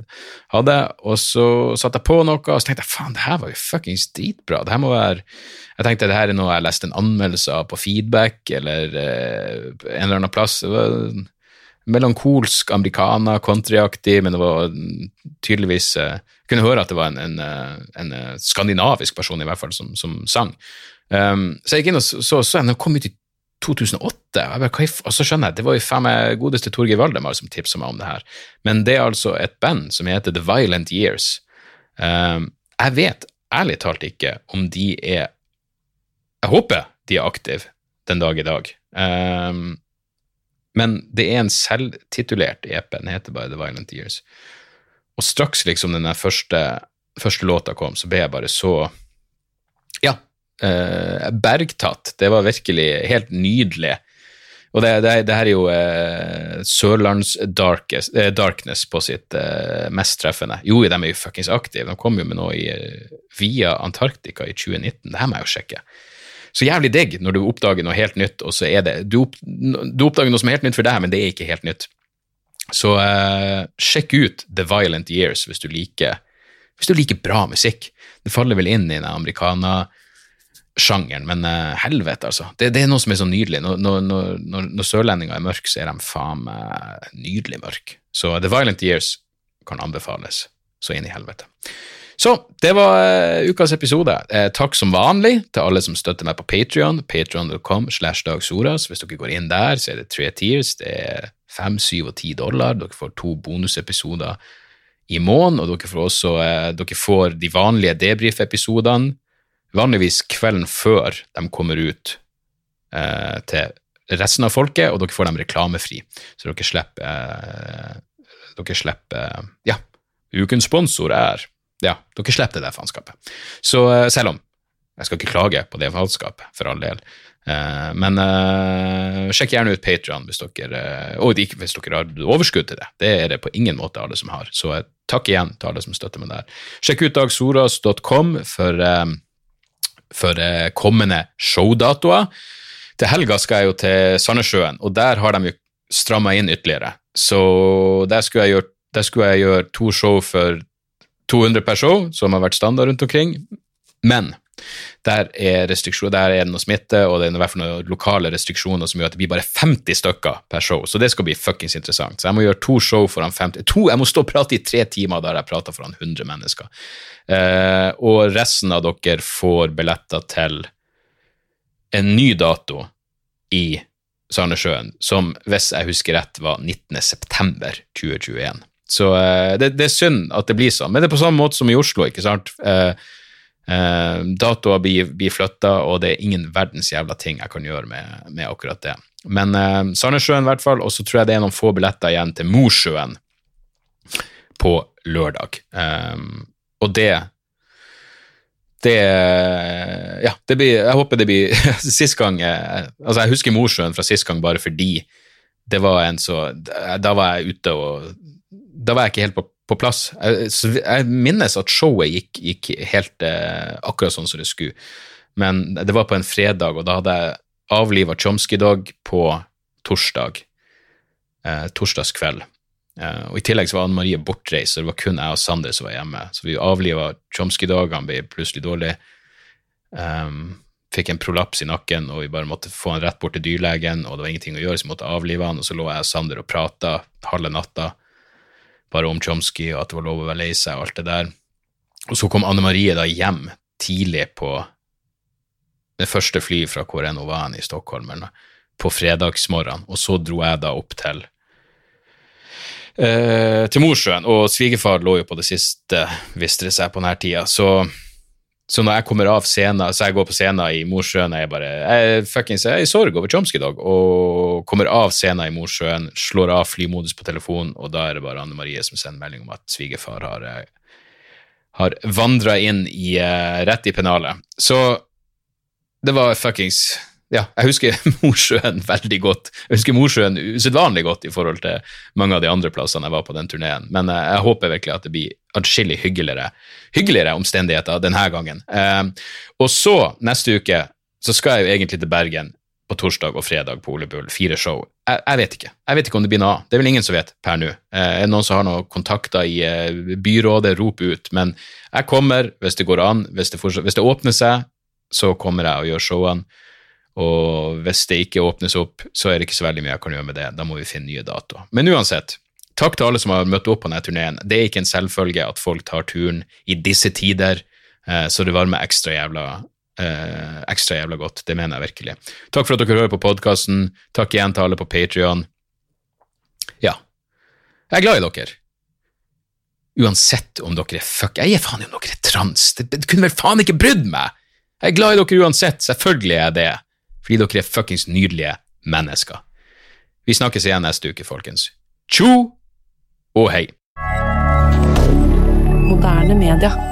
hadde, og så satte jeg på noe, og så tenkte jeg faen, det her var jo fuckings dritbra. det her må være, Jeg tenkte det her er noe jeg leste en anmeldelse av på feedback eller eh, en eller annen plass. det var Melankolsk americana, countryaktig, men det var tydeligvis Jeg eh, kunne høre at det var en, en, eh, en, en skandinavisk person i hvert fall som, som sang. Um, så jeg gikk inn og så, så, så den kom ut i 2008. Og, bare, og så skjønner jeg, det var jo faen meg godeste Torgeir Valdemar som tipsa meg om det her. Men det er altså et band som heter The Violent Years. Um, jeg vet ærlig talt ikke om de er Jeg håper de er aktive den dag i dag. Um, men det er en selvtitulert EP. Den heter bare The Violent Years. Og straks liksom den første, første låta kom, så ble jeg bare så Ja, eh, bergtatt. Det var virkelig helt nydelig. Og det, det, det her er jo eh, Sørlands darkest, eh, Darkness på sitt eh, mest treffende. Jo, de er jo fuckings aktive. De kom jo med noe i, via Antarktika i 2019. Det her må jeg jo sjekke. Så jævlig digg når du oppdager noe helt nytt, og så er det Du, opp, du oppdager noe som er helt nytt for deg, men det er ikke helt nytt. Så sjekk ut The Violent Years hvis du liker hvis du liker bra musikk. Det faller vel inn i den americana sjangeren, men uh, helvete, altså. Det, det, er noe som er så nydelig. Når, når, når, når sørlendinger er mørke, så er de faen meg nydelig mørke. Så The Violent Years kan anbefales så inn i helvete. Så det var uh, ukas episode. Uh, takk som vanlig til alle som støtter meg på Patrion. Patrion.com slash dagsoras. Hvis dere går inn der, så er det tre tiers. Det er fem, syv og ti dollar. Dere får to bonusepisoder i måneden, og dere får også dere får de vanlige debrief-episodene vanligvis kvelden før de kommer ut eh, til resten av folket, og dere får dem reklamefri. Så dere slipper eh, Dere slipper Ja, ukens sponsor er Ja, dere slipper det der faenskapet. Så eh, selv om jeg skal ikke klage på det faenskapet, for all del. Uh, men uh, sjekk gjerne ut Patrion hvis dere uh, og hvis dere har overskudd til det. Det er det på ingen måte alle som har. Så takk igjen til alle som støtter meg der. Sjekk ut dagsoras.com for for kommende showdatoer. Til helga skal jeg jo til Sandnessjøen, og der har de jo stramma inn ytterligere. Så der skulle, jeg gjøre, skulle jeg gjøre to show for 200 per show, som har vært standard rundt omkring. Men der er restriksjoner, der er det noe smitte, og det er i hvert fall noen lokale restriksjoner som gjør at det blir bare 50 stykker per show. Så det skal bli fuckings interessant. Så jeg må gjøre to show foran 50 to, Jeg må stå og prate i tre timer der jeg prater foran 100 mennesker. Eh, og resten av dere får billetter til en ny dato i Sandnessjøen, som hvis jeg husker rett var 19.9.2021. Så eh, det, det, er synd at det blir sånn, men det er på samme måte som i Oslo. ikke sant? Eh, Eh, datoer blir, blir flytta, og det er ingen verdens jævla ting jeg kan gjøre med, med akkurat det. Men eh, Sandnessjøen, i hvert fall, og så tror jeg det er noen få billetter igjen til Mosjøen på lørdag. Eh, og det det Ja, det blir Jeg håper det blir (laughs) Sist gang eh, Altså, jeg husker Mosjøen fra sist gang bare fordi det var en så Da var jeg ute og Da var jeg ikke helt på på plass. Jeg, jeg minnes at showet gikk, gikk helt eh, akkurat sånn som det skulle, men det var på en fredag, og da hadde jeg avliva Chomsky Dog på torsdag. Eh, torsdagskveld. Eh, og I tillegg så var Anne Marie bortreist, så det var kun jeg og Sander som var hjemme. Så vi avliva Chomsky Dog, han ble plutselig dårlig. Um, fikk en prolaps i nakken, og vi bare måtte få han rett bort til dyrlegen, og det var ingenting å gjøre, så vi måtte avlive han, og så lå jeg og Sander og prata halve natta bare om Chomsky, og at det var lov å være lei seg, og alt det der. Og så kom Anne Marie da hjem tidlig på det første flyet fra hvor jeg nå var i Stockholm, på fredagsmorgenen, og så dro jeg da opp til eh, til Mosjøen, og svigerfar lå jo på det siste, viste det seg på denne tida, så så når jeg kommer av scenen, så jeg går på scenen i Mosjøen, jeg bare jeg, fuckings, jeg er i sorg over Chomsky i dag, og kommer av scenen i Mosjøen, slår av flymodus på telefonen, og da er det bare Anne Marie som sender melding om at svigerfar har, eh, har vandra inn i, uh, rett i pennalet. Så det var fuckings ja, jeg husker (laughs) Mosjøen veldig godt. Jeg husker Mosjøen usedvanlig godt i forhold til mange av de andre plassene jeg var på den turneen, men uh, jeg håper virkelig at det blir atskillig hyggeligere, hyggeligere omstendigheter denne gangen. Og så, neste uke, så skal jeg jo egentlig til Bergen på torsdag og fredag på Ole Bull. Fire show. Jeg, jeg, vet ikke. Jeg vet ikke om det blir noe av. Det er vel ingen som vet per nå. Uh, er det noen som har noen kontakter i byrådet, rop ut. Men jeg kommer hvis det går an. Hvis det, hvis det åpner seg, så kommer jeg og gjør showene. Og hvis det ikke åpnes opp, så er det ikke så veldig mye jeg kan gjøre med det. Da må vi finne nye datoer. Men uansett, takk til alle som har møtt opp på denne turneen. Det er ikke en selvfølge at folk tar turen i disse tider, eh, så det varmer ekstra jævla, eh, ekstra jævla godt. Det mener jeg virkelig. Takk for at dere hører på podkasten. Takk igjen til alle på Patrion. Ja, jeg er glad i dere. Uansett om dere er fuck Jeg gir faen om dere er trans. Det, det kunne vel faen ikke brydd meg! Jeg er glad i dere uansett. Selvfølgelig er jeg det fordi dere er fuckings nydelige mennesker. Vi snakkes igjen neste uke, folkens. Tjo og hei. Moderne media.